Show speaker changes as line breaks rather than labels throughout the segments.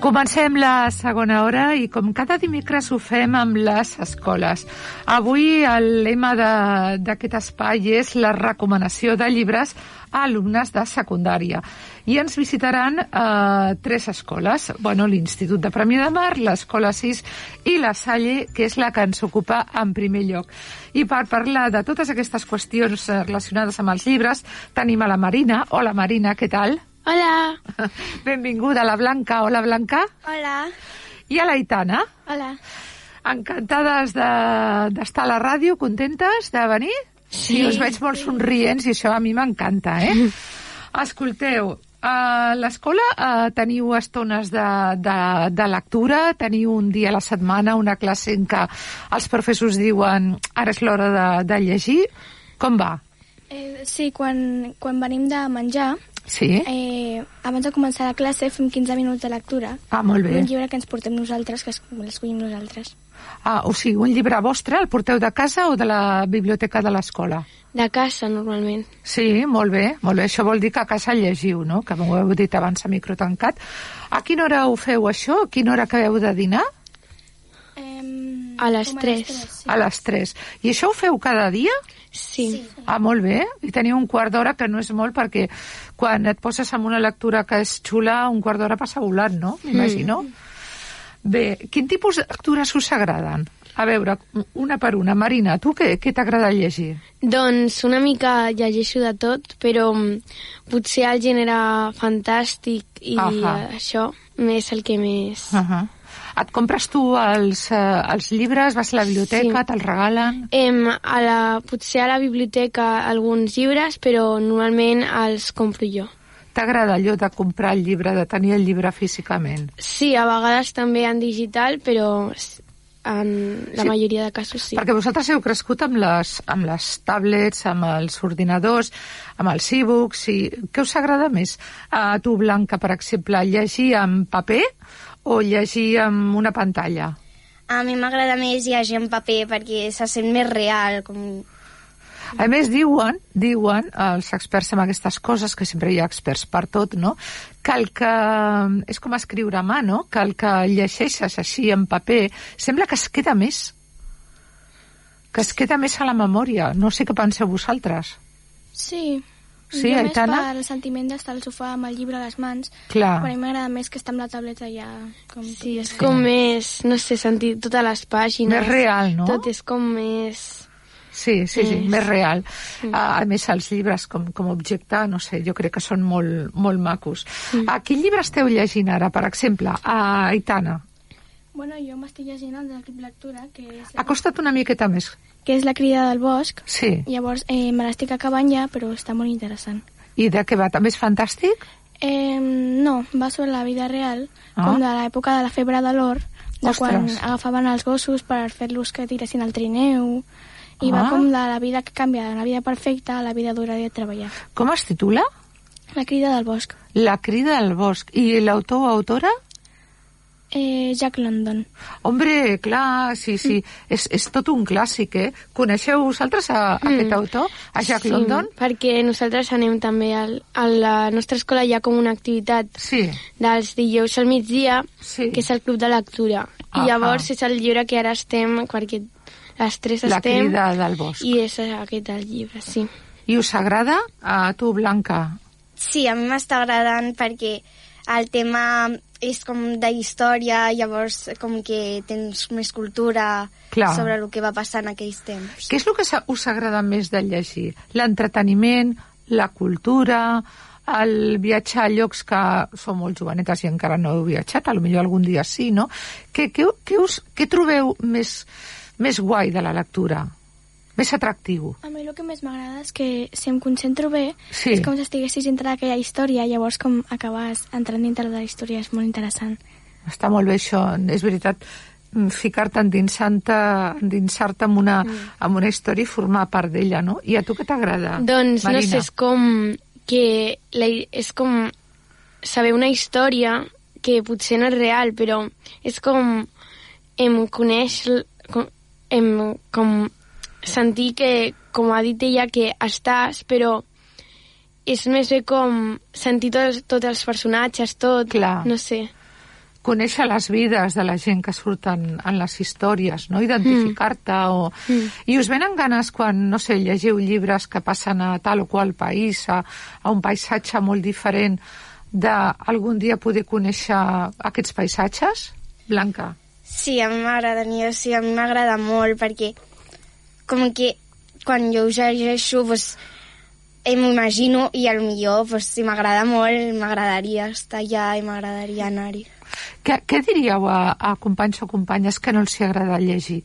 Comencem la segona hora i com cada dimecres ho fem amb les escoles. Avui el lema d'aquest espai és la recomanació de llibres a alumnes de secundària. I ens visitaran eh, tres escoles. Bueno, l'Institut de Premi de Mar, l'Escola 6 i la Salle, que és la que ens ocupa en primer lloc. I per parlar de totes aquestes qüestions relacionades amb els llibres, tenim a la Marina. Hola, Marina, què tal?
Hola.
Benvinguda la Blanca. Hola, Blanca.
Hola.
I a l'Aitana.
Hola.
Encantades d'estar de, a la ràdio, contentes de venir?
Sí.
I us veig molt somrients i això a mi m'encanta, eh? Escolteu, a l'escola uh, teniu estones de, de, de lectura, teniu un dia a la setmana una classe en què els professors diuen ara és l'hora de, de llegir. Com va?
Eh, sí, quan, quan venim de menjar,
Sí?
eh, abans de començar la classe fem 15 minuts de lectura.
Ah, molt bé.
Un llibre que ens portem nosaltres, que es- l'escollim nosaltres.
Ah, o sigui, un llibre vostre, el porteu de casa o de la biblioteca de l'escola?
De casa, normalment.
Sí, molt bé, molt bé. Això vol dir que a casa llegiu, no? Que m'ho heu dit abans a micro tancat. A quina hora ho feu, això? A quina hora acabeu de dinar?
A les
com
tres.
sí.
A les 3. I això ho feu cada dia?
Sí.
Sí.
Ah, molt bé. I teniu un quart d'hora, que no és molt, perquè quan et poses amb una lectura que és xula, un quart d'hora passa volant, no? M'imagino. Bé, quin tipus de lectures us agraden? A veure, una per una. Marina, tu què, què t'agrada llegir?
Doncs una mica llegeixo de tot, però mm, potser el gènere fantàstic i
Ahà.
això és el que més...
Uh -huh. Et compres tu els, eh, els llibres, vas a la biblioteca,
Sí.
te'ls regalen?
Em, a la, potser a la biblioteca alguns llibres, però normalment els compro jo.
T'agrada allò de comprar el llibre, de tenir el llibre físicament?
Sí, a vegades també en digital, però en la
Sí.
majoria de casos sí.
Perquè vosaltres heu crescut amb les, amb les tablets, amb els ordinadors, amb els e-books, i què us agrada més? A tu, Blanca, per exemple, llegir en paper o llegir amb una pantalla?
A mi m'agrada més llegir en paper perquè se sent més real. Com...
A més, diuen, diuen els experts en aquestes coses, que sempre hi ha experts per tot, no?, que el que... és com escriure a mà, no?, que el que llegeixes així en paper sembla que es queda més, que es queda més a la memòria. No sé què penseu vosaltres.
Sí.
Sí,
jo
Aitana?
més per el sentiment d'estar al sofà amb el llibre a les mans.
Clar.
Però a mi m'agrada més que estar amb la tableta ja... Com
Sí, és com més, no sé, sentir totes les pàgines.
Més real, no?
Tot és com més...
Sí, sí, sí,
És-
més real. A, a més, els llibres com, com a objecte, no sé, jo crec que són molt, molt macos. A quin llibre esteu llegint ara, per exemple? A Aitana.
Bueno, jo m'estic llegint el de l'equip lectura, que és, la,
Acosta't una miqueta més.
que és La crida del bosc.
Sí.
Llavors, eh, me l'estic acabant ja, però està molt interessant.
I de què va? També és fantàstic?
Eh, no, va sobre la vida real,
Ah.
com de l'època de la febre de l'or, de quan
Ostres.
agafaven els gossos per fer-los que tiressin el trineu, i
Ah.
va com de la vida que canvia de la vida perfecta a la vida dura de treballar.
Com es titula?
La crida del bosc.
La crida del bosc. I l'autor o autora?
Eh, Jack London.
Hombre, clar, sí, sí. És, és tot un clàssic, eh? Coneixeu vosaltres a, a aquest autor, a Jack
sí,
London?
perquè nosaltres anem també al, a la nostra escola hi ha com una activitat
Sí.
dels dijous al migdia,
Sí.
que és el club de lectura.
Ah,
I llavors
ah.
és el llibre que ara estem, perquè les tres
La
estem,
crida del bosc.
i és aquest el llibre, sí.
I us agrada? A tu, Blanca?
Sí, a mi m'està agradant perquè el tema és com de història, llavors com que tens més cultura
Clar.
sobre el que va passar en aquells temps.
Què és el que us agrada més de llegir? L'entreteniment, la cultura, el viatjar a llocs que són molt jovenetes i encara no heu viatjat, a lo millor algun dia sí, no? Què, què, què, us, què trobeu més, més guai de la lectura? Més atractiu?
A mi el que més m'agrada és que si em concentro bé,
Sí.
és com si estiguessis dintre d'aquella història, llavors com acabes entrant dintre de la història és molt interessant.
Està molt bé això, és veritat mm, ficar-te endinsar-te en, una, en una història i formar part d'ella, no? I a tu què t'agrada,
Doncs, no
Marina?
sé, és com que la, és com saber una història que potser no és real, però és com em coneix com, em, com sentir que, com ha dit ella, que estàs, però és més bé com sentir tots, tots els personatges, tot,
Clar.
no sé.
conèixer les vides de la gent que surten en les històries, no? identificar-te o...
Mm.
I us venen ganes quan, no sé, llegiu llibres que passen a tal o qual país, a, a un paisatge molt diferent, d'algun dia poder conèixer aquests paisatges? Blanca.
Sí, a mi m'agradaria, sí, a mi m'agrada molt perquè com que quan jo ho llegeixo pues, m'ho i al millor pues, si m'agrada molt m'agradaria estar allà i m'agradaria anar-hi.
Què, què diríeu a, a companys o companyes que no els hi agrada llegir?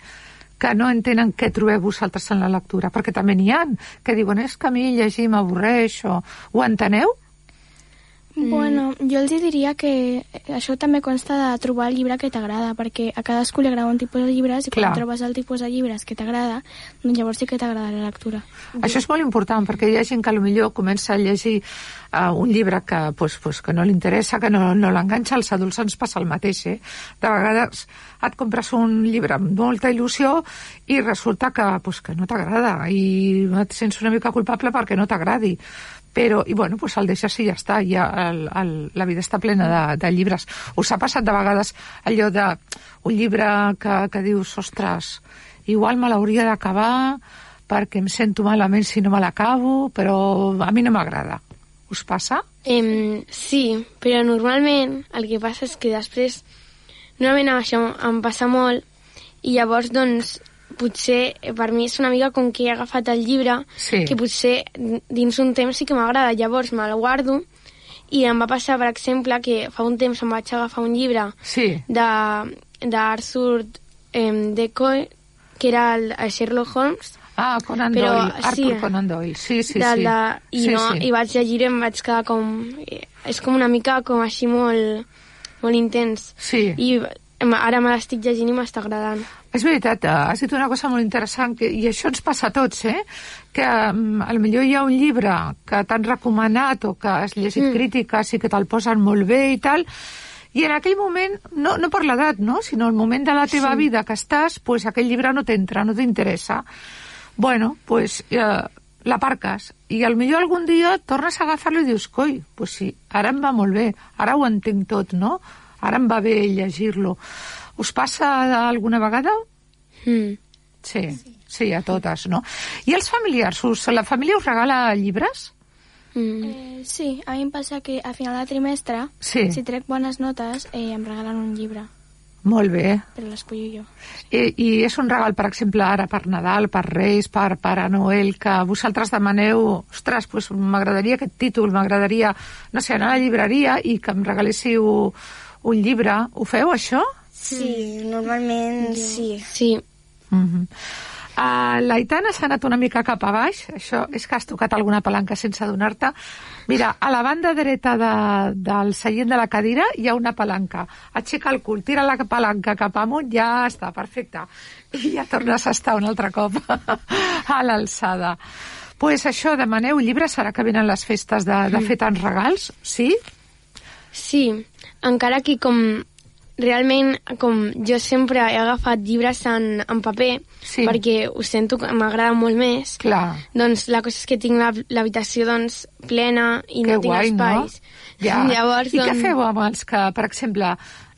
que no entenen què trobeu vosaltres en la lectura, perquè també n'hi han que diuen és que a mi llegir m'avorreix o... Ho enteneu?
Mm. Bueno, jo els diria que això també consta de trobar el llibre que t'agrada, perquè a cadascú li agrada un tipus de llibres i
Clar.
quan trobes el tipus de llibres que t'agrada, doncs llavors sí que t'agrada la lectura.
Això és molt important, perquè hi ha gent que millor comença a llegir uh, un llibre que, pues, pues, que no li interessa, que no, no l'enganxa, als adults ens passa el mateix, eh? De vegades et compres un llibre amb molta il·lusió i resulta que, pues, que no t'agrada i et sents una mica culpable perquè no t'agradi però, i bueno, pues el deixes i ja està, ja el, el, la vida està plena de, de llibres. Us ha passat de vegades allò de un llibre que, que dius, ostres, igual me l'hauria d'acabar perquè em sento malament si no me l'acabo, però a mi no m'agrada. Us passa?
Em, sí, però normalment el que passa és que després, normalment això em passa molt, i llavors, doncs, potser eh, per mi és una mica com que he agafat el llibre,
Sí.
que potser dins un temps sí que m'agrada, llavors me'l guardo, i em va passar, per exemple, que fa un temps em vaig agafar un llibre
Sí.
de- d'Arthur em, Decoy, que era el, el Sherlock Holmes,
Ah, Conan
Però,
Doyle, Arthur
sí.
Conan Doyle, sí, sí,
del
sí.
de, i,
sí,
no,
sí.
i vaig llegir i em vaig quedar com... eh, És com una mica com així molt, molt intens.
Sí.
I ara me l'estic llegint i m'està agradant.
És veritat, eh, has dit una cosa molt interessant, que, i això ens passa a tots, eh? que um, a lo millor hi ha un llibre que t'han recomanat o que has llegit mm. crítiques i que te'l posen molt bé i tal, i en aquell moment, no, no per l'edat, no? sinó el moment de la teva sí. vida que estàs, pues aquell llibre no t'entra, no t'interessa. Bueno, pues eh, l'aparques i al millor algun dia tornes a agafar-lo i dius, coi, pues sí, ara em va molt bé, ara ho entenc tot, no? Ara em va bé llegir-lo. Us passa alguna vegada?
Mm.
Sí, sí, a totes, no? I els familiars, us, la família us regala llibres?
Mm.
Eh, sí, a mi em passa que a final de trimestre,
Sí.
si trec bones notes, eh, em regalen un llibre,
Molt bé.
però l'escollo jo.
I, I és un regal, per exemple, ara per Nadal, per Reis, per Pare Noel, que vosaltres demaneu, ostres, pues, m'agradaria aquest títol, m'agradaria, no sé, anar a la llibreria i que em regaléssiu un llibre. Ho feu, això?
Sí, normalment sí.
Sí.
Mm -hmm. Uh, l'Aitana s'ha anat una mica cap a baix, això és que has tocat alguna palanca sense adonar-te. Mira, a la banda dreta de, del seient de la cadira hi ha una palanca. Aixeca el cul, tira la palanca cap amunt, ja està, perfecte. I ja tornes a estar un altre cop a l'alçada. pues això, demaneu llibres, ara que venen les festes de, de fer tants regals, sí?
Sí, encara que com realment com jo sempre he agafat llibres en, en paper
Sí.
perquè ho sento que m'agrada molt més
Clar.
doncs la cosa és que tinc la- l'habitació doncs plena i
Que
no tinc
guai,
espais
no? Ja.
llavors
I què
doncs,
feu amb els que, per exemple,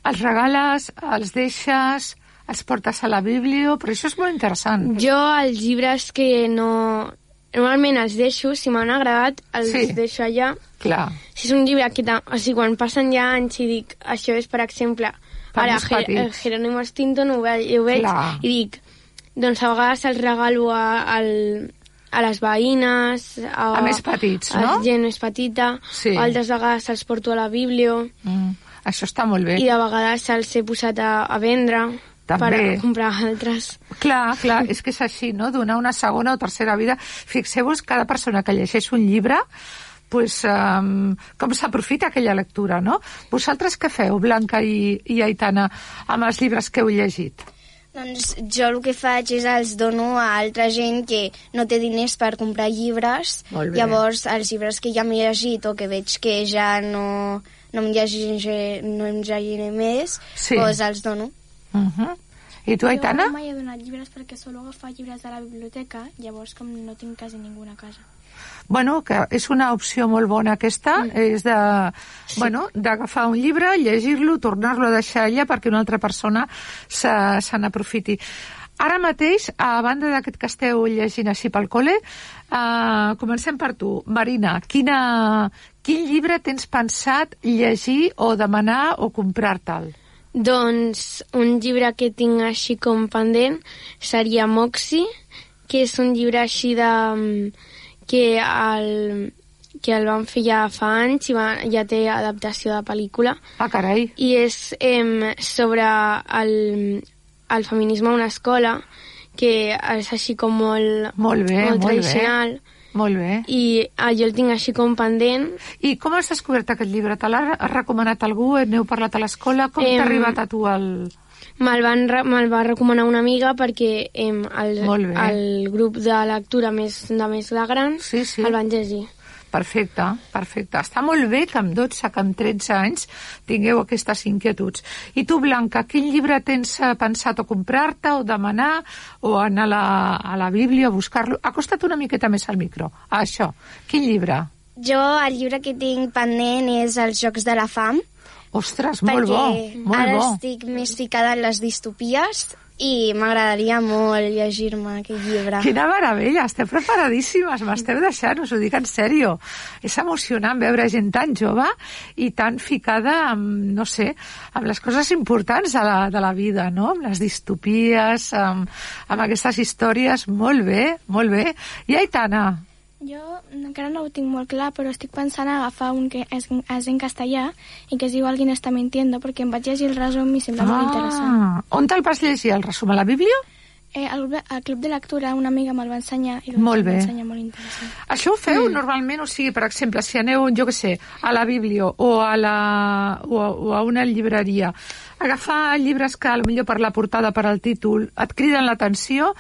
els regales, els deixes, els portes a la Bíblia, però això és molt interessant.
jo els llibres que no normalment els deixo, si m'han agradat els
Sí.
deixo allà
Clar.
si és un llibre que... O sigui, quan passen ja anys i dic, això és, per exemple,
Per
ara,
petits.
el Jerónimo Stinton ho, ve ho veig
Clar.
i dic, doncs a vegades els regalo a, al, a les veïnes, a,
A més petits,
a
no?
gent més petita,
Sí.
altres vegades els porto a la Bíblia,
Mm. Això està molt bé.
i de vegades els he posat a, a vendre
També.
per comprar altres.
Clar, clar, és que és així, no? Donar una segona o tercera vida. Fixeu-vos, cada persona que llegeix un llibre pues, um, com s'aprofita aquella lectura, no? Vosaltres què feu, Blanca i, i Aitana, amb els llibres que heu llegit?
Doncs jo el que faig és els dono a altra gent que no té diners per comprar llibres.
Molt bé.
Llavors, els llibres que ja m'he llegit o que veig que ja no, no em llegiré, no em llegiré més,
Sí.
doncs els dono.
Uh -huh. I tu, Aitana?
Jo mai he donat llibres perquè solo agafar llibres de la biblioteca, llavors com no tinc quasi ningú a casa.
bueno, que és una opció molt bona aquesta, mm. és de, sí. bueno, d'agafar un llibre, llegir-lo, tornar-lo a deixar allà perquè una altra persona se, se n'aprofiti. Ara mateix, a banda d'aquest que esteu llegint així pel col·le, uh, comencem per tu. Marina, quina, quin llibre tens pensat llegir o demanar o comprar-te'l?
Doncs un llibre que tinc així com pendent seria Moxi, que és un llibre així de que el, que el van fer ja fa anys i va, ja té adaptació de pel·lícula.
Ah, carai.
I és eh, sobre el, el feminisme a una escola, que és així com molt,
molt, bé,
molt,
molt
tradicional.
Bé. Molt bé.
I ah, jo el tinc així com pendent.
I com has descobert aquest llibre? Te l'ha recomanat algú? N'heu parlat a l'escola? Com eh, t'ha arribat a tu el...
Me'l me va recomanar una amiga perquè em, el, el grup de lectura més de més de grans
sí, sí.
el van llegir.
Perfecte, perfecte. Està molt bé que amb 12, que amb 13 anys tingueu aquestes inquietuds. I tu, Blanca, quin llibre tens eh, pensat o comprar-te o demanar o anar a la, a la Bíblia a buscar-lo? Acosta't una miqueta més al micro. Ah, això. Quin llibre?
Jo el llibre que tinc pendent és Els Jocs de la Fam,
Ostres, molt bo, molt
ara
bo.
estic més ficada en les distopies i m'agradaria molt llegir-me aquest llibre.
Quina meravella, esteu preparadíssimes, m'esteu deixant, us ho dic en sèrio. És emocionant veure gent tan jove i tan ficada amb, no sé, amb les coses importants de la, de la vida, no? Amb les distopies, amb, amb aquestes històries, molt bé, molt bé. I Aitana,
jo encara no ho tinc molt clar, però estic pensant a agafar un que és, és en castellà i que es diu Alguien està mintiendo, perquè em vaig llegir el resum i sembla ah, molt interessant.
On te'l vas llegir, el resum? A la Bíblia?
Eh, al, al club de lectura una amiga me'l va ensenyar i
molt bé.
ensenyar molt interessant.
Això ho feu mm. normalment, o sigui, per exemple, si aneu, jo que sé, a la Bíblia o a, la, o a, o a una llibreria, agafar llibres que millor per la portada, per al títol, et criden l'atenció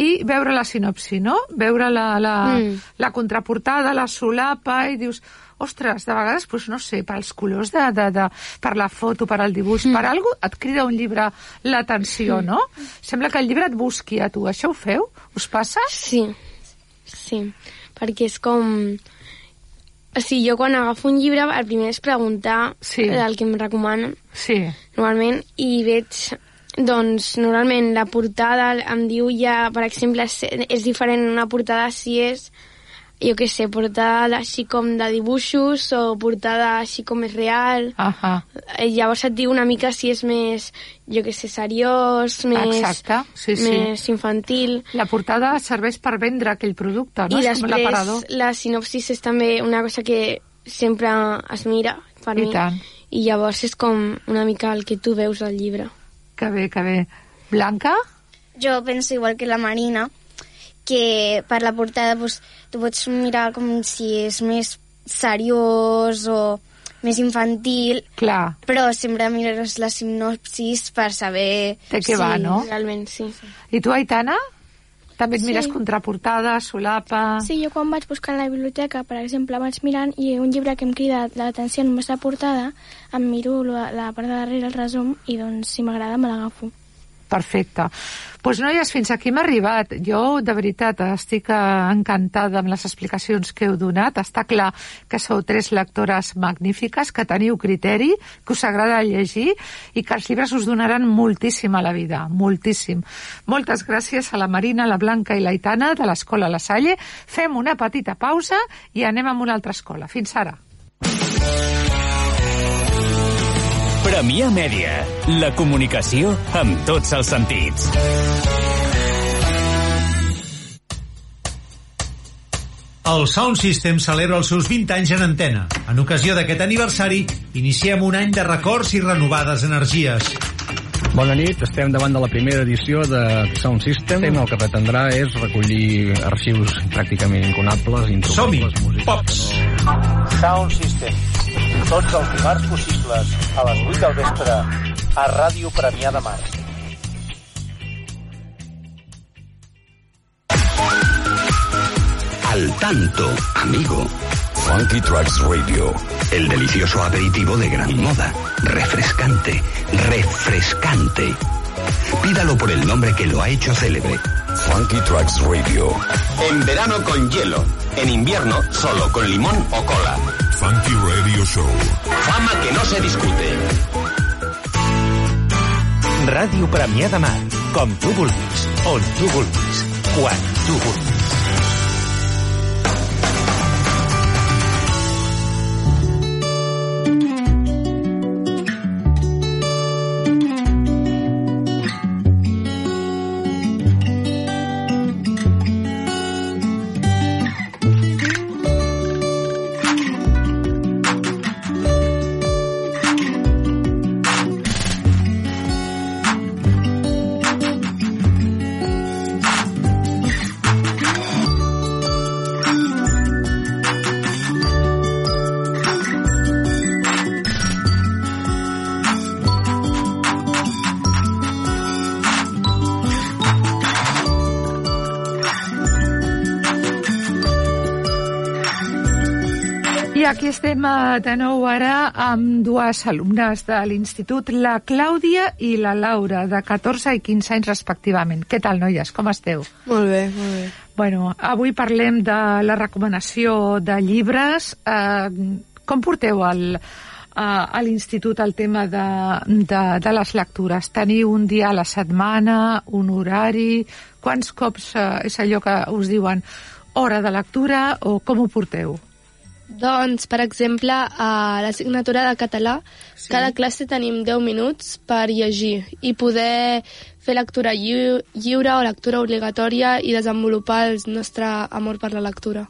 i veure la sinopsi, no? Veure la, la, mm. la contraportada, la solapa, i dius, ostres, de vegades, doncs, no sé, pels colors de, de, de, per la foto, per al dibuix, mm. per algú et crida un llibre l'atenció, mm. no? Sembla que el llibre et busqui a tu. Això ho feu? Us passa?
Sí, sí, perquè és com... O sigui, jo quan agafo un llibre, el primer és preguntar sí. el que em recomanen.
Sí.
Normalment, i veig doncs normalment la portada em diu ja, per exemple, és, diferent una portada si és, jo què sé, portada així com de dibuixos o portada així com és real.
Uh -huh.
Llavors et diu una mica si és més, jo què sé, seriós, més,
Exacte. Sí, sí.
més infantil.
La portada serveix per vendre aquell producte, no?
I
és
després la sinopsis és també una cosa que sempre es mira per
I
mi.
Tant.
I llavors és com una mica el que tu veus al llibre.
Que bé, que bé. Blanca?
Jo penso igual que la Marina, que per la portada pues, tu pots mirar com si és més seriós o més infantil.
Clar.
Però sempre mires la sinopsis per saber...
De què
si...
va, no?
Realment, sí.
I tu, Aitana? També et
Sí.
mires contraportada, solapa...
Sí, jo quan vaig buscar a la biblioteca, per exemple, vaig mirant i un llibre que em crida l'atenció només la portada, em miro la, la part de darrere, el resum, i doncs si m'agrada me l'agafo.
Perfecte. Doncs pues, noies, fins aquí hem arribat. Jo, de veritat, estic eh, encantada amb les explicacions que heu donat. Està clar que sou tres lectores magnífiques, que teniu criteri, que us agrada llegir i que els llibres us donaran moltíssim a la vida, moltíssim. Moltes gràcies a la Marina, la Blanca i la Itana de l'Escola La Salle. Fem una petita pausa i anem a una altra escola. Fins ara.
Premià Mèdia. La comunicació amb tots els sentits.
El Sound System celebra els seus 20 anys en antena. En ocasió d'aquest aniversari, iniciem un any de records i renovades energies.
Bona nit, estem davant de la primera edició de Sound System. El que pretendrà és recollir arxius pràcticament inconables,
Som-hi! Pops!
Sound System. A les 8 del a.
Al tanto, amigo. Funky Tracks Radio. El delicioso aperitivo de gran moda. Refrescante. Refrescante. Pídalo por el nombre que lo ha hecho célebre. Funky Tracks Radio. En verano con hielo. En invierno, solo con limón o cola.
Funky Radio Show.
Fama que no se discute.
Ràdio Premià de Mar. Com tu vulguis, on tu vulguis, quan tu vulguis.
Estem eh, de nou ara amb dues alumnes de l'Institut, la Clàudia i la Laura, de 14 i 15 anys respectivament. Què tal, noies? Com esteu?
Molt bé, molt bé.
Bueno, avui parlem de la recomanació de llibres. Eh, com porteu el, eh, a l'institut el tema de, de, de les lectures? Teniu un dia a la setmana, un horari? Quants cops eh, és allò que us diuen hora de lectura o com ho porteu?
Doncs, per exemple, a l'assignatura de català, sí. cada classe tenim 10 minuts per llegir i poder fer lectura lliu lliure o lectura obligatòria i desenvolupar el nostre amor per la lectura.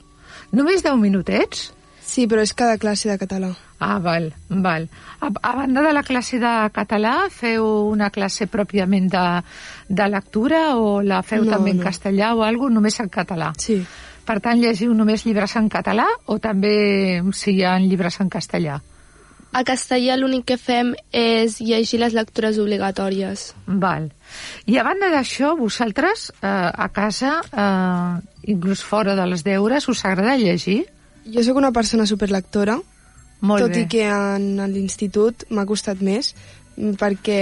Només 10 minutets?
Sí, però és cada classe de català.
Ah, val, val. A, a banda de la classe de català, feu una classe pròpiament de, de lectura o la feu
No,
també en
no.
castellà o alguna només en català?
Sí.
Per tant, llegiu només llibres en català o també si hi ha llibres en castellà?
A castellà l'únic que fem és llegir les lectures obligatòries.
Val. I a banda d'això, vosaltres, eh, a casa, eh, inclús fora de les deures, us agrada llegir?
Jo sóc una persona superlectora,
Molt
tot
bé.
i que en l'institut m'ha costat més, perquè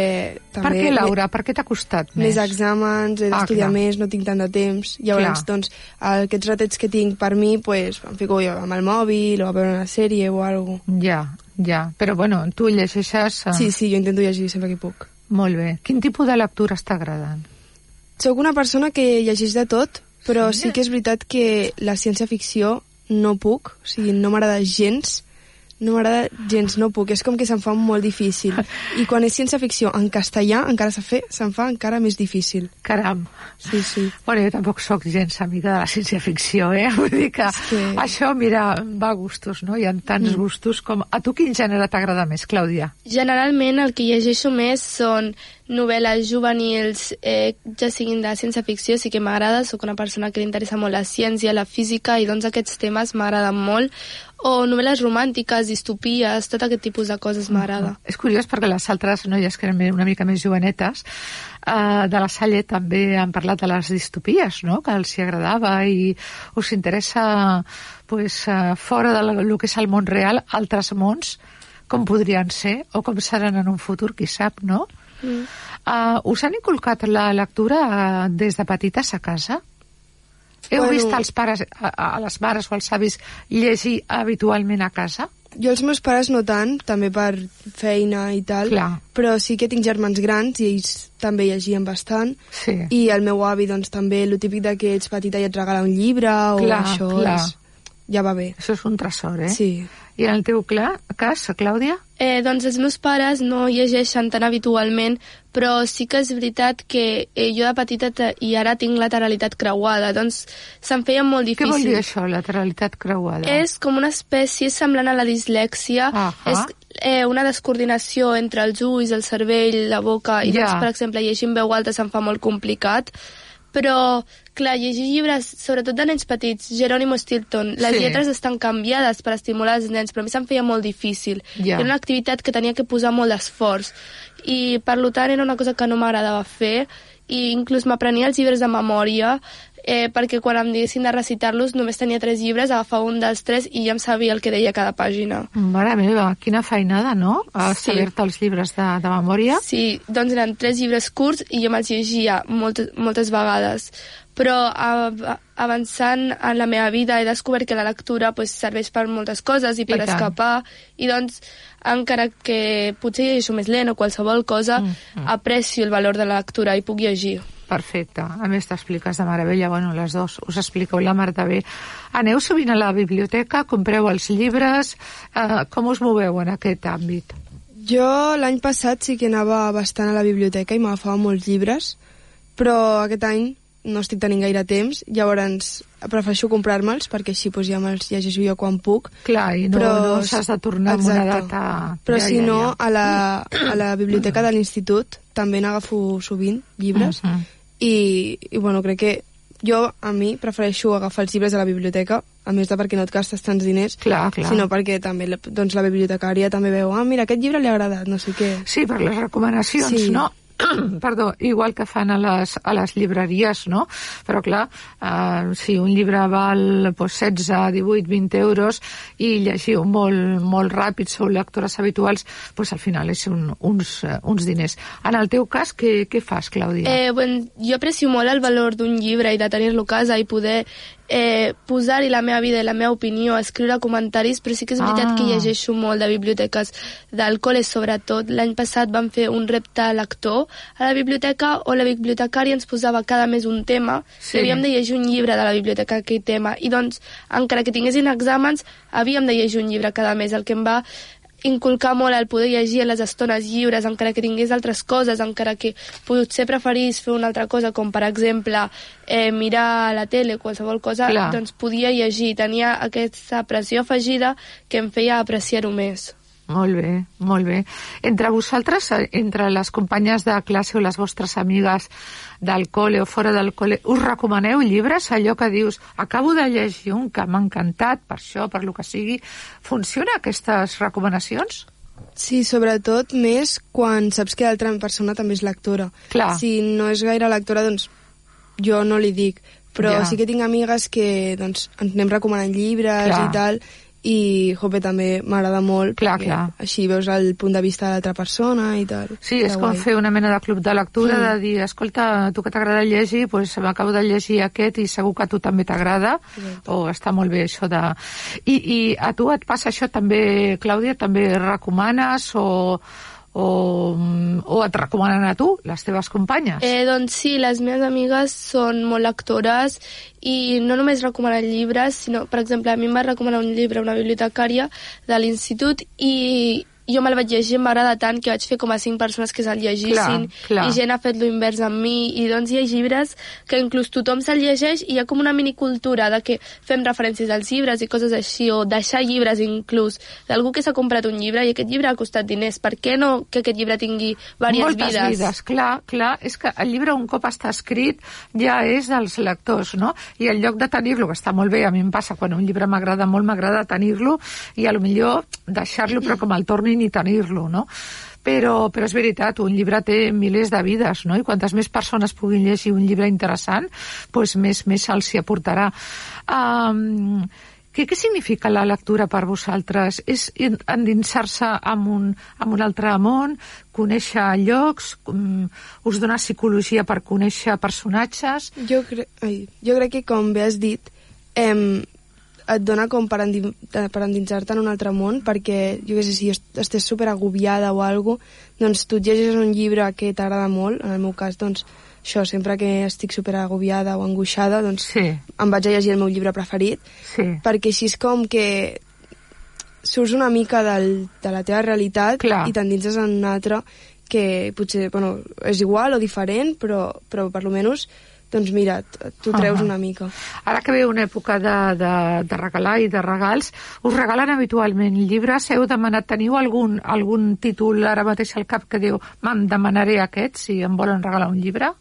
també...
Per què, Laura? Per què t'ha costat més?
Més exàmens, he
Ah,
d'estudiar
clar.
més, no tinc tant de temps. Llavors,
Clar.
doncs, aquests ratets que tinc per mi, pues, em fico jo amb el mòbil o a veure una sèrie o alguna cosa.
Ja, ja. Però, bueno, tu llegeixes... Eh...
Sí, sí, jo intento llegir sempre que puc.
Molt bé. Quin tipus de lectures t'agraden?
Sóc una persona que llegeix de tot, però
Sí?
sí que és veritat que la ciència-ficció no puc, o sigui, no m'agrada gens, no m'agrada gens, no puc, és com que se'm fa molt difícil. I quan és ciència-ficció en castellà, encara se fe, se'm fa encara més difícil.
Caram.
Sí, sí.
Bueno, jo tampoc sóc gens amiga de la ciència-ficció, eh? Vull dir que,
que-
això, mira, va a gustos, no? Hi ha tants
Mm.
gustos com... A tu quin gènere t'agrada més, Clàudia?
Generalment el que llegeixo més són novel·les juvenils, eh, ja siguin de ciència-ficció, sí que m'agrada, sóc una persona que li interessa molt la ciència, la física, i doncs aquests temes m'agraden molt, o novel·les romàntiques, distopies, tot aquest tipus de coses m'agrada.
És curiós perquè les altres noies que eren una mica més jovenetes eh, de la Salle també han parlat de les distopies, no?, que els hi agradava i us interessa pues, eh, fora del de que és el món real, altres mons, com podrien ser o com seran en un futur, qui sap, no?
Mm.
Uh, us han inculcat la lectura uh, des de petites a casa? Heu
Bueno.
vist els pares, a, a les mares o els avis llegir habitualment a casa?
Jo els meus pares no tant, també per feina i tal,
Clar.
però sí que tinc germans grans i ells també llegien bastant.
Sí.
I el meu avi, doncs, també, el típic de que ets petita i et regala un llibre o
Clar,
això,
clar.
És, ja va bé.
Això és un tresor, eh?
Sí.
I en el teu clar, cas, Clàudia?
Eh, doncs els meus pares no llegeixen tan habitualment, però sí que és veritat que eh, jo de petita i ara tinc lateralitat creuada, doncs se'm feia molt
Què
difícil.
vol dir això, lateralitat creuada?
És com una espècie semblant a la dislèxia,
Ahà.
és eh, una descoordinació entre els ulls, el cervell, la boca, i
Ja.
doncs, per exemple, llegir en veu alta se'm fa molt complicat, però, clar, llegir llibres, sobretot de nens petits, Jerónimo Stilton, les
Sí.
lletres estan canviades per estimular els nens, però a mi se'm feia molt difícil.
Ja.
Era una activitat que tenia que posar molt d'esforç, i per tant era una cosa que no m'agradava fer, i inclús m'aprenia els llibres de memòria, eh, perquè quan em diguessin de recitar-los només tenia tres llibres, agafava un dels tres i ja em sabia el que deia cada pàgina.
Mare meva, quina feinada, no? A
Sí.
saber-te els llibres de, de memòria.
Sí, doncs eren tres llibres curts i jo me'ls llegia moltes, moltes vegades. Però a, avançant en la meva vida he descobert que la lectura pues, serveix per moltes coses i per
I
escapar i doncs encara que potser llegeixo més lent o qualsevol cosa,
Mm, mm.
aprecio el valor de la lectura i puc llegir.
Perfecte. A més, t'expliques de meravella. Bueno, les dos us expliqueu la mar de bé. Aneu sovint a la biblioteca, compreu els llibres... Eh, com us moveu en aquest àmbit?
Jo l'any passat sí que anava bastant a la biblioteca i m'agafava molts llibres, però aquest any no estic tenint gaire temps, llavors prefereixo comprar-me'ls perquè així doncs, ja me'ls llegeixo jo quan puc.
Clar, i no, no s'has de tornar amb una
Exacte.
data...
Però
Ja,
si
ja,
no,
ja.
a la, a la biblioteca de l'institut també n'agafo sovint llibres
Mhm.
i, i bueno, crec que jo, a mi, prefereixo agafar els llibres de la biblioteca, a més de perquè no et gastes tants diners,
Clar, clar.
sinó perquè també doncs, la bibliotecària també veu, ah, mira, aquest llibre li ha agradat, no sé què.
Sí, per les recomanacions,
Sí.
no? Perdó, igual que fan a les, a les llibreries, no? Però clar, eh, si un llibre val pues, 16, 18, 20 euros i llegiu molt, molt ràpid, sou lectores habituals, pues, al final és un, uns, eh, uns diners. En el teu cas, què, què fas, Clàudia?
Eh, bueno, jo aprecio molt el valor d'un llibre i de tenir-lo a casa i poder eh, posar-hi la meva vida i la meva opinió, escriure comentaris, però sí que és veritat
Ah.
que llegeixo molt de biblioteques del col·le, sobretot. L'any passat vam fer un repte lector a la biblioteca on la bibliotecària ens posava cada mes un tema
Sí.
i havíem de llegir un llibre de la biblioteca aquell tema. I doncs, encara que tinguessin exàmens, havíem de llegir un llibre cada mes, el que em va inculcar molt el poder llegir a les estones lliures, encara que tingués altres coses, encara que potser preferís fer una altra cosa, com per exemple eh, mirar la tele, qualsevol cosa,
Clar.
doncs podia llegir. Tenia aquesta pressió afegida que em feia apreciar-ho més.
Molt bé, molt bé. Entre vosaltres, eh, entre les companyes de classe o les vostres amigues del col·le o fora del col·le, us recomaneu llibres? Allò que dius, acabo de llegir un que m'ha encantat, per això, per lo que sigui. Funciona aquestes recomanacions?
Sí, sobretot més quan saps que l'altra persona també és lectora.
Clar.
Si no és gaire lectora, doncs jo no li dic. Però
Ja.
sí que tinc amigues que doncs, ens anem recomanant llibres
Clar.
i tal, i jope, també m'agrada molt.
Clar,
perquè
clar.
Així veus el punt de vista de l'altra persona i tal.
Sí, és com
guai.
fer una mena de club de lectura,
Mm.
de dir, escolta, tu que t'agrada llegir, doncs m'acabo de llegir aquest i segur que a tu també t'agrada, o està molt bé això de... I, I a tu et passa això també, Clàudia, també recomanes o, o, o et recomanen a tu, les teves companyes?
Eh, doncs sí, les meves amigues són molt lectores i no només recomanen llibres, sinó, per exemple, a mi em va recomanar un llibre una bibliotecària de l'institut i jo me'l vaig llegir, em va agradar tant que vaig fer com a cinc persones que se'l llegissin
Clar, clar.
i gent ha fet lo invers amb mi i doncs hi ha llibres que inclús tothom se'l llegeix i hi ha com una minicultura de que fem referències als llibres i coses així o deixar llibres inclús d'algú que s'ha comprat un llibre i aquest llibre ha costat diners per què no que aquest llibre tingui diverses
Moltes
vides?
vides, clar, clar, és que el llibre un cop està escrit ja és dels lectors, no? I en lloc de tenir-lo, que està molt bé, a mi em passa, quan un llibre m'agrada molt, m'agrada tenir-lo i a lo millor deixar-lo però com el tornin i tenir-lo, no? Però, però és veritat, un llibre té milers de vides, no? I quantes més persones puguin llegir un llibre interessant, doncs més, més se'ls hi aportarà. Um, què, què significa la lectura per vosaltres? És en- endinsar-se en un, en un altre món, conèixer llocs, um, us dona psicologia per conèixer personatges?
Jo, cre... Ai, jo crec que, com bé has dit, em, et dona com per, endi... eh, per endinsar-te en un altre món, perquè, jo què sé, si est- estàs super agobiada o alguna doncs tu et llegeixes un llibre que t'agrada molt, en el meu cas, doncs, això, sempre que estic super agobiada o angoixada, doncs
sí.
em vaig a llegir el meu llibre preferit,
sí.
perquè així és com que surts una mica del, de la teva realitat
Clar.
i t'endinses en una altra que potser, bueno, és igual o diferent, però, però per lo menys doncs mira, t'ho treus
Ahà.
una mica.
Ara que ve una època de, de, de regalar i de regals, us regalen habitualment llibres? Heu demanat, teniu algun, algun títol ara mateix al cap que diu me'n demanaré aquest si em volen regalar un llibre?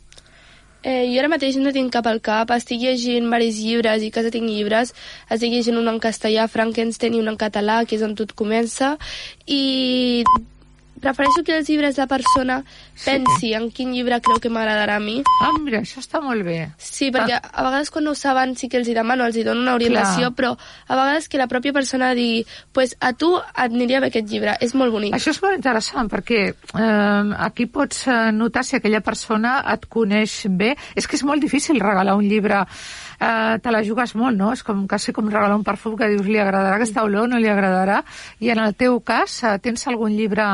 Eh, jo ara mateix no tinc cap al cap, estic llegint diversos llibres i casa tinc llibres, estic llegint un en castellà, Frankenstein, i un en català, que és on tot comença, i prefereixo que els llibres de persona pensi en quin llibre creu que m'agradarà a mi.
Ah, mira, això està molt bé.
Sí, perquè a vegades quan no ho saben sí que els hi demano, els hi dono una orientació,
Clar.
però a vegades que la pròpia persona digui pues a tu et aniria bé aquest llibre, és molt bonic.
Això és molt interessant perquè eh, aquí pots eh, notar si aquella persona et coneix bé. És que és molt difícil regalar un llibre eh, te la jugues molt, no? És com, quasi com regalar un perfum que dius li agradarà aquesta olor, no li agradarà. I en el teu cas, eh, tens algun llibre,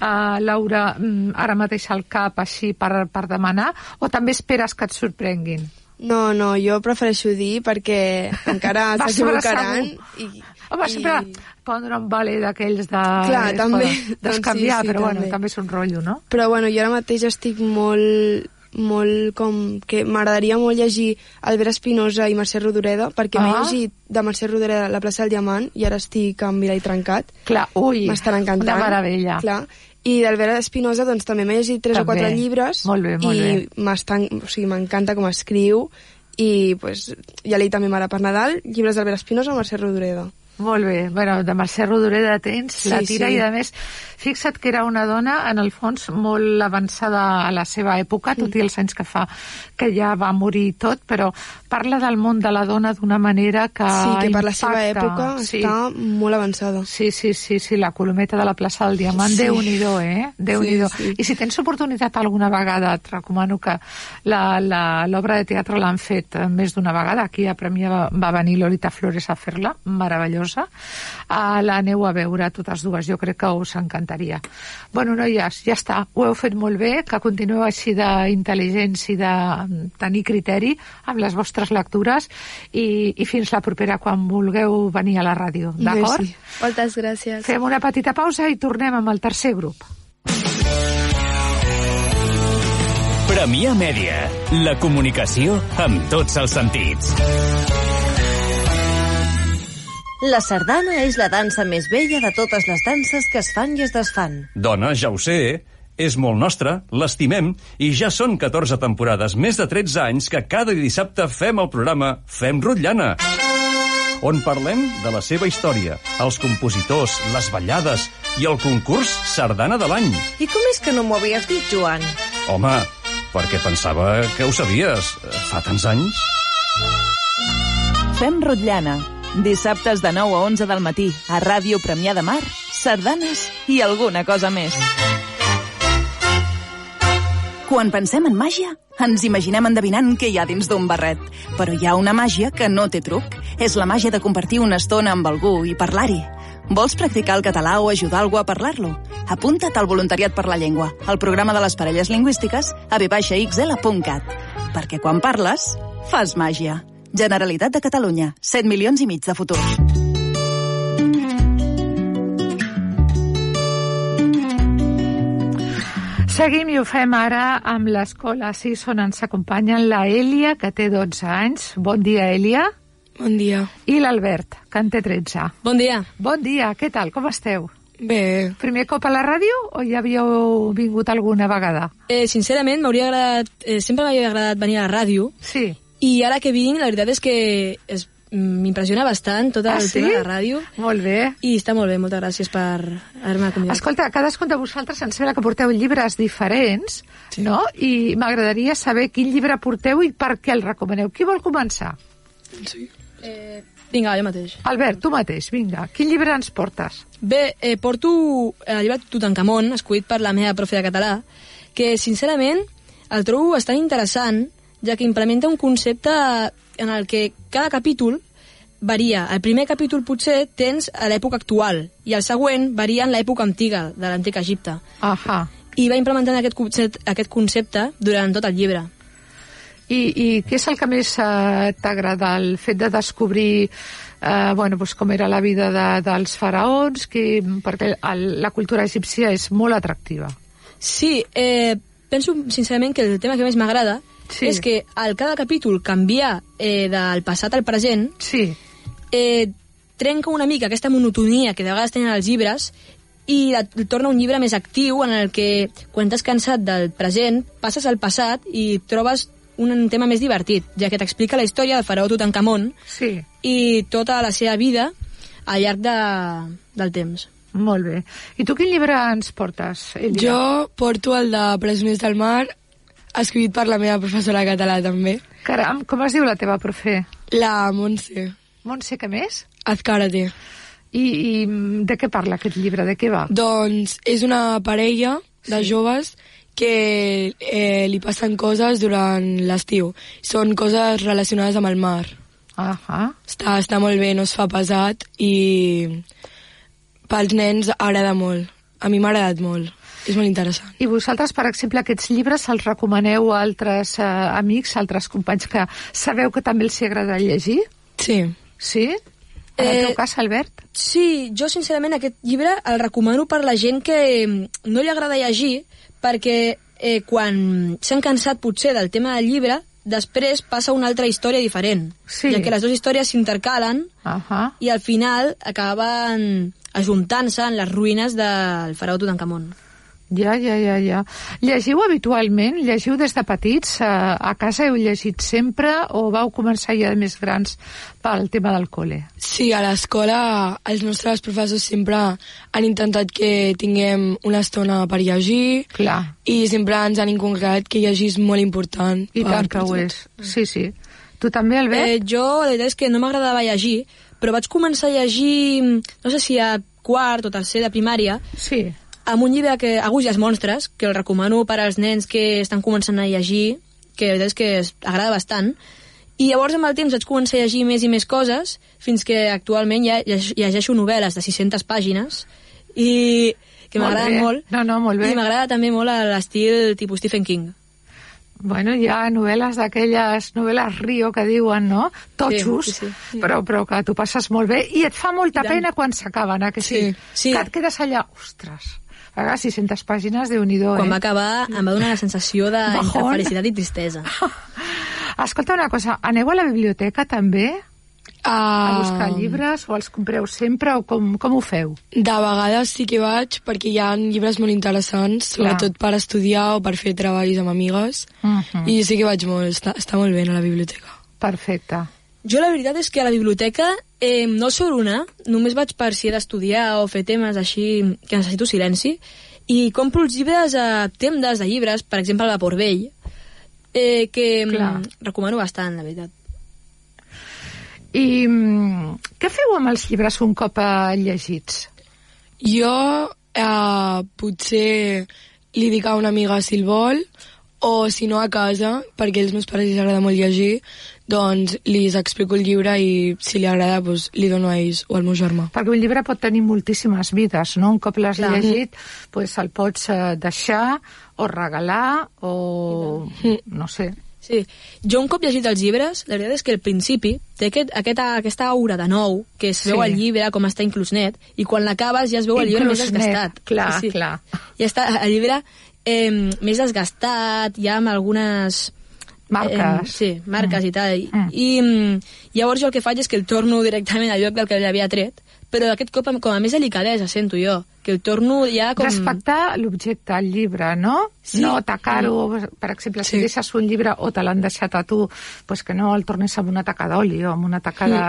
eh, Laura, mm, ara mateix al cap així per, per demanar? O també esperes que et sorprenguin?
No, no, jo prefereixo dir perquè encara s'equivocaran.
segur. Home, sempre poden donar un vale d'aquells de...
Clar, també.
poden
Doncs
Descanviar,
sí, sí,
però bueno,
també.
també és un rotllo, no?
Però bueno, jo ara mateix estic molt molt com que m'agradaria molt llegir Albert Espinosa i Mercè Rodoreda perquè m'he
Ah.
llegit de Mercè Rodoreda La plaça del Diamant i ara estic amb Vila i Trencat
Clar, ui,
m'estan encantant
una meravella.
clar. i d'Albert Espinosa doncs també m'he llegit tres
També.
o quatre llibres
Molt bé, molt
i m'estan, o sigui, m'encanta com escriu i pues, ja l'he també mare per Nadal llibres d'Albert Espinosa o Mercè Rodoreda
Molt bé. Bueno, de Mercè Rodoreda tens
Sí,
la tira
sí.
i, a més, fixa't que era una dona, en el fons, molt avançada a la seva època, tot i els anys que fa que ja va morir tot, però parla del món de la dona d'una manera que
sí, que per la seva
impacta.
època
sí.
està molt avançada
Sí, sí, sí, sí, la colometa de la plaça del Diamant,
Sí.
sí. Déu-n'hi-do, eh? déu nhi
Sí, sí.
I si tens oportunitat alguna vegada, et recomano que la- la- l'obra de teatre l'han fet eh, més d'una vegada. Aquí a Premià va, va venir Lolita Flores a fer-la, meravellosa. Uh, L'aneu a veure totes dues, jo crec que us encantaria. Bueno, noies, ja està, ho heu fet molt bé, que continueu així d'intel·ligents i de mm, tenir criteri amb les vostres lectures i, i fins la propera quan vulgueu venir a la ràdio, d'acord?
Merci.
Moltes gràcies.
Fem una petita pausa i tornem amb el tercer grup.
Premià Mèdia. La comunicació amb tots els sentits.
La sardana és la dansa més vella de totes les danses que es fan i es desfan.
Dona, ja ho sé, eh? És molt nostre, l'estimem, i ja són 14 temporades, més de 13 anys, que cada dissabte fem el programa Fem Rotllana, on parlem de la seva història, els compositors, les ballades i el concurs Sardana de l'any.
I com és que no m'ho havies dit, Joan?
Home, perquè pensava que ho sabies. Fa tants anys.
Fem Rotllana. Dissabtes de 9 a 11 del matí a Ràdio Premià de Mar, sardanes i alguna cosa més. Quan pensem en màgia, ens imaginem endevinant què hi ha dins d'un barret. Però hi ha una màgia que no té truc. És la màgia de compartir una estona amb algú i parlar-hi. Vols practicar el català o ajudar algú a parlar-lo? Apunta't al Voluntariat per la Llengua, al programa de les parelles lingüístiques a vxl.cat. Perquè quan parles, fas màgia. Generalitat de Catalunya, 7 milions i mig de futurs.
Seguim i ho fem ara amb l'escola Sis, on ens acompanyen la Elia, que té 12 anys. Bon dia, Elia.
Bon dia.
I l'Albert, que en té 13.
Bon dia.
Bon dia, què tal, com esteu?
Bé.
Primer cop a la ràdio o ja havíeu vingut alguna vegada?
Eh, sincerament, m'hauria agradat... Eh, sempre m'havia agradat venir a la ràdio.
Sí.
I ara que vinc, la veritat és que es, m'impressiona bastant tot
Ah,
el
sí?
tema de la ràdio.
Molt bé.
I està molt bé, moltes gràcies per haver-me convidat.
Escolta, cadascun de vosaltres ens sembla que porteu llibres diferents, sí. no? I m'agradaria saber quin llibre porteu i per què el recomaneu. Qui vol començar?
Sí. Eh, vinga, jo mateix.
Albert, tu mateix, vinga. Quin llibre ens portes?
Bé, eh, porto el llibre Tutankamon, escollit per la meva profe de català, que sincerament el trobo bastant interessant, ja que implementa un concepte en el que cada capítol varia. El primer capítol potser tens a l'època actual i el següent varia en l'època antiga, de l'antic Egipte.
Ahà.
I va implementant aquest concepte, aquest concepte durant tot el llibre.
I, i què és el que més eh, t'agrada? El fet de descobrir eh, bueno, doncs com era la vida de, dels faraons, que, perquè el, la cultura egípcia és molt atractiva.
Sí, eh, penso sincerament que el tema que més m'agrada
Sí.
és que al cada capítol canviar eh, del passat al present
sí.
eh, trenca una mica aquesta monotonia que de vegades tenen els llibres i et torna un llibre més actiu en el que quan t'has cansat del present passes al passat i trobes un tema més divertit, ja que t'explica la història del faraó Tutankamon
sí.
i tota la seva vida al llarg de, del temps.
Molt bé. I tu quin llibre ens portes, Elia?
Jo porto el de Presoners del Mar, escrit per la meva professora de català, també.
Caram, com es diu la teva profe?
La Montse.
Montse, què més?
Azcárate.
I, I de què parla aquest llibre? De què va?
Doncs és una parella de joves que eh, li passen coses durant l'estiu. Són coses relacionades amb el mar.
Ah
està, està molt bé, no es fa pesat i pels nens agrada molt. A mi m'ha agradat molt. És molt interessant.
I vosaltres, per exemple, aquests llibres els recomaneu a altres eh, amics, a altres companys que sabeu que també els agrada llegir?
Sí.
Sí? En el
Eh,
teu cas, Albert?
Sí, jo sincerament aquest llibre el recomano per la gent que mm, no li agrada llegir perquè eh, quan s'han cansat potser del tema del llibre, després passa una altra història diferent.
Sí.
Ja que les dues històries s'intercalen
Uh -huh.
i al final acaben ajuntant-se en les ruïnes del faraó Tutankamon.
Ja, ja, ja, ja. Llegiu habitualment? Llegiu des de petits? A, a casa heu llegit sempre o vau començar ja de més grans pel tema del col·le?
Sí, a l'escola els nostres professors sempre han intentat que tinguem una estona per llegir
Clar.
i sempre ens han inculcat que llegir és molt important.
I
per
tant que ho és. Sí, sí. Tu també, Albert?
Eh, jo, la veritat és que no m'agradava llegir, però vaig començar a llegir, no sé si a quart o tercer de primària,
sí.
Amb un llibre que Agus i els monstres, que el recomano per als nens que estan començant a llegir, que la veritat és que es agrada bastant, i llavors amb el temps vaig començar a llegir més i més coses, fins que actualment ja lle- llegeixo novel·les de 600 pàgines, i que
Molt
m'agraden
bé.
molt.
No, no, molt bé.
I m'agrada també molt l'estil tipus Stephen King.
Bueno, hi ha novel·les d'aquelles novel·les Rio que diuen, no? Totxos,
Sí, sí, sí.
Però, però que tu passes molt bé i et fa molta pena quan s'acaben, eh, que sí?
Sí.
Que et quedes allà, ostres, a vegades 600 pàgines, déu nhi
Quan
eh?
va acabar em va donar la sensació de felicitat i tristesa.
Escolta una cosa, aneu a la biblioteca també? A
Ah,
buscar llibres o els compreu sempre o com, com ho feu?
De vegades sí que vaig perquè hi ha llibres molt interessants,
Clar.
sobretot per estudiar o per fer treballs amb amigues.
Mhm.
I sí que vaig molt, està, està molt bé a la biblioteca.
Perfecte.
Jo la veritat és que a la biblioteca eh, no sóc una, només vaig per si he d'estudiar o fer temes així que necessito silenci, i compro els llibres a tendes de llibres, per exemple a la Port Vell, eh, que
Clar.
recomano bastant, la veritat.
I mm, què feu amb els llibres un cop eh, llegits?
Jo eh, potser li dic a una amiga si el vol, o si no a casa, perquè als meus pares els agrada molt llegir, doncs li explico el llibre i si li agrada doncs, li dono a ells o al meu germà.
Perquè un llibre pot tenir moltíssimes vides, no? Un cop l'has llegit, pues el pots eh, deixar o regalar o... no sé.
Sí, jo un cop llegit els llibres, la veritat és que al principi té aquest, aquesta, aquesta aura de nou, que es veu
Sí.
al llibre com està inclús net, i quan l'acabes ja es veu el llibre més
Inclús net,
desgastat.
clar, clar.
Ja està el llibre eh, més desgastat, ja amb algunes...
Marques.
Eh, sí, marques
Mm.
i tal. I,
Mm.
i mm, llavors jo el que faig és que el torno directament al lloc del que l'havia tret, però aquest cop com a més delicadesa, sento jo, que el torno ja com...
Respectar l'objecte, el llibre, no?
Sí.
No atacar-ho, per exemple, si
Sí.
deixes un llibre o te l'han deixat a tu, pues que no el tornes amb una taca d'oli o amb una taca de...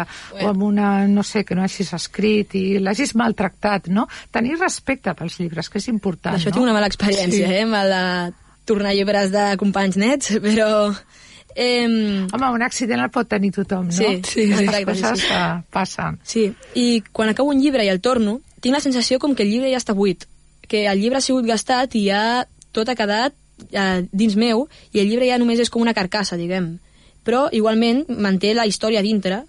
Mm.
o amb una, no sé, que no hagis escrit i l'hagis maltractat, no? Tenir respecte pels llibres, que és important,
Això
no?
tinc una mala experiència,
Sí.
eh, amb de tornar llibres de companys nets, però... Eh,
Home, un accident el pot tenir tothom, no?
Sí, sí,
Les
exacte,
coses
sí, sí.
eh, passen.
Sí, i quan acabo un llibre i el torno, tinc la sensació com que el llibre ja està buit, que el llibre ha sigut gastat i ja tot ha quedat eh, dins meu i el llibre ja només és com una carcassa, diguem. Però igualment manté la història dintre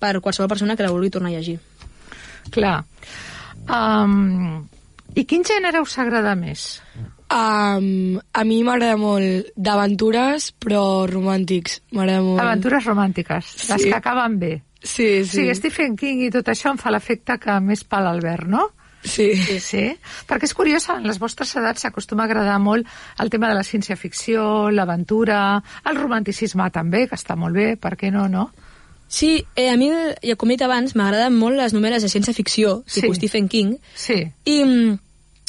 per qualsevol persona que la vulgui tornar a llegir.
Clar. Um, I quin gènere us agrada més?
Um, a mi m'agrada molt d'aventures, però romàntics. M'agrada molt.
Aventures romàntiques, les
Sí.
que acaben bé.
Sí, sí.
Sí, Stephen King i tot això em fa l'efecte que més per l'Albert, no?
Sí.
sí. Sí, perquè és curiós, en les vostres edats s'acostuma a agradar molt el tema de la ciència-ficció, l'aventura, el romanticisme també, que està molt bé, per què no, no?
Sí, eh, a mi, ja com he dit abans, m'agraden molt les novel·les de ciència-ficció,
Sí.
tipus Stephen King,
Sí.
I mm,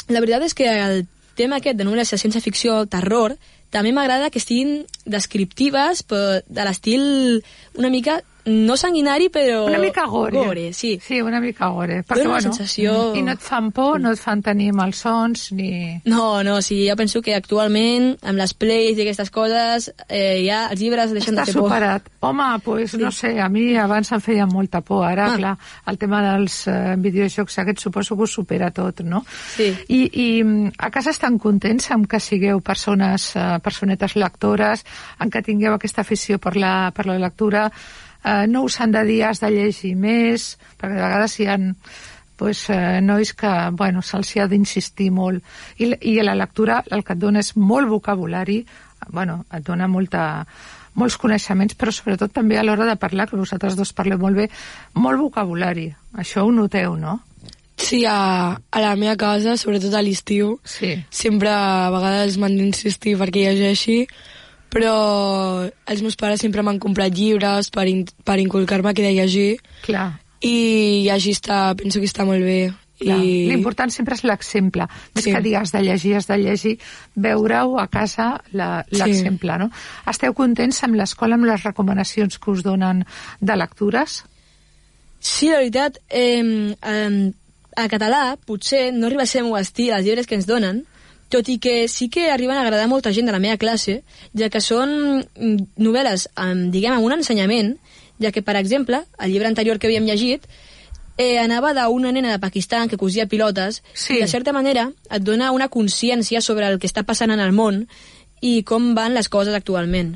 la veritat és que el tema aquest de novel·les de ciència-ficció, terror, també m'agrada que estiguin descriptives però de l'estil una mica no sanguinari, però...
Una mica gore.
Gore, sí.
Sí, una mica gore.
Dóna una sensació-
I no et fan por, no et fan tenir malsons, ni...
No, no, sí, jo penso que actualment, amb les plays i aquestes coses, eh, ja els llibres deixen
Està
de fer por.
superat. Home, pues, no sé, a mi abans em feia molta por. Ara,
Ah.
clar, el tema dels eh, videojocs aquests suposo que ho supera tot, no?
Sí.
I, I a casa estan contents amb que sigueu persones, eh, personetes lectores, en que tingueu aquesta afició per la, per la lectura, eh, no us han de dir has de llegir més, perquè de vegades hi ha pues, eh, nois que bueno, se'ls ha d'insistir molt. I, I la lectura el que et dona és molt vocabulari, bueno, et dona molta, molts coneixements, però sobretot també a l'hora de parlar, que vosaltres dos parleu molt bé, molt vocabulari. Això ho noteu, no?
Sí, a, a la meva casa, sobretot a l'estiu,
sí.
sempre a vegades m'han d'insistir perquè llegeixi, però els meus pares sempre m'han comprat llibres per, in, per inculcar-me que de llegir.
Clar.
I llegir està, penso que està molt bé.
Clar.
I...
L'important sempre és l'exemple. Més
Sí.
que digues de llegir, has de llegir, veure-ho a casa l'exemple, no? Esteu contents amb l'escola, amb les recomanacions que us donen de lectures?
Sí, la veritat, eh, eh, a català potser no arriba a ser meu estil els llibres que ens donen, tot i que sí que arriben a agradar molta gent de la meva classe, ja que són mm, novel·les, amb, diguem, amb un ensenyament, ja que, per exemple, el llibre anterior que havíem llegit eh, anava d'una nena de Pakistan que cosia pilotes
Sí.
i, de certa manera, et dona una consciència sobre el que està passant en el món i com van les coses actualment.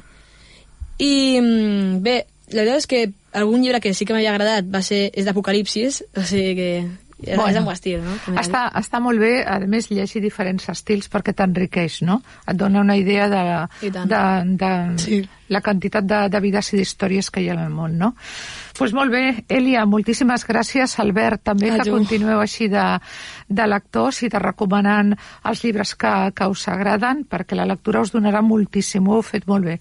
I, mm, bé, la veritat és que algun llibre que sí que m'havia agradat va ser, és d'Apocalipsis, o sigui que
Bueno.
és el meu estil, no? Com
Està, està molt bé, a més, llegir diferents estils perquè t'enriqueix, no? Et dona una idea de,
I tant.
de, de
Sí.
La quantitat de, de vides i d'històries que hi ha en el món, no? Doncs pues molt bé, Elia, moltíssimes gràcies. Albert, també
A
que continueu així de, de lectors i de recomanant els llibres que, que us agraden, perquè la lectura us donarà moltíssim, ho heu fet molt bé.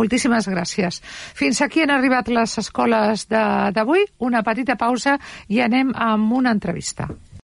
Moltíssimes gràcies. Fins aquí han arribat les escoles de- d'avui, una petita pausa i anem amb una entrevista.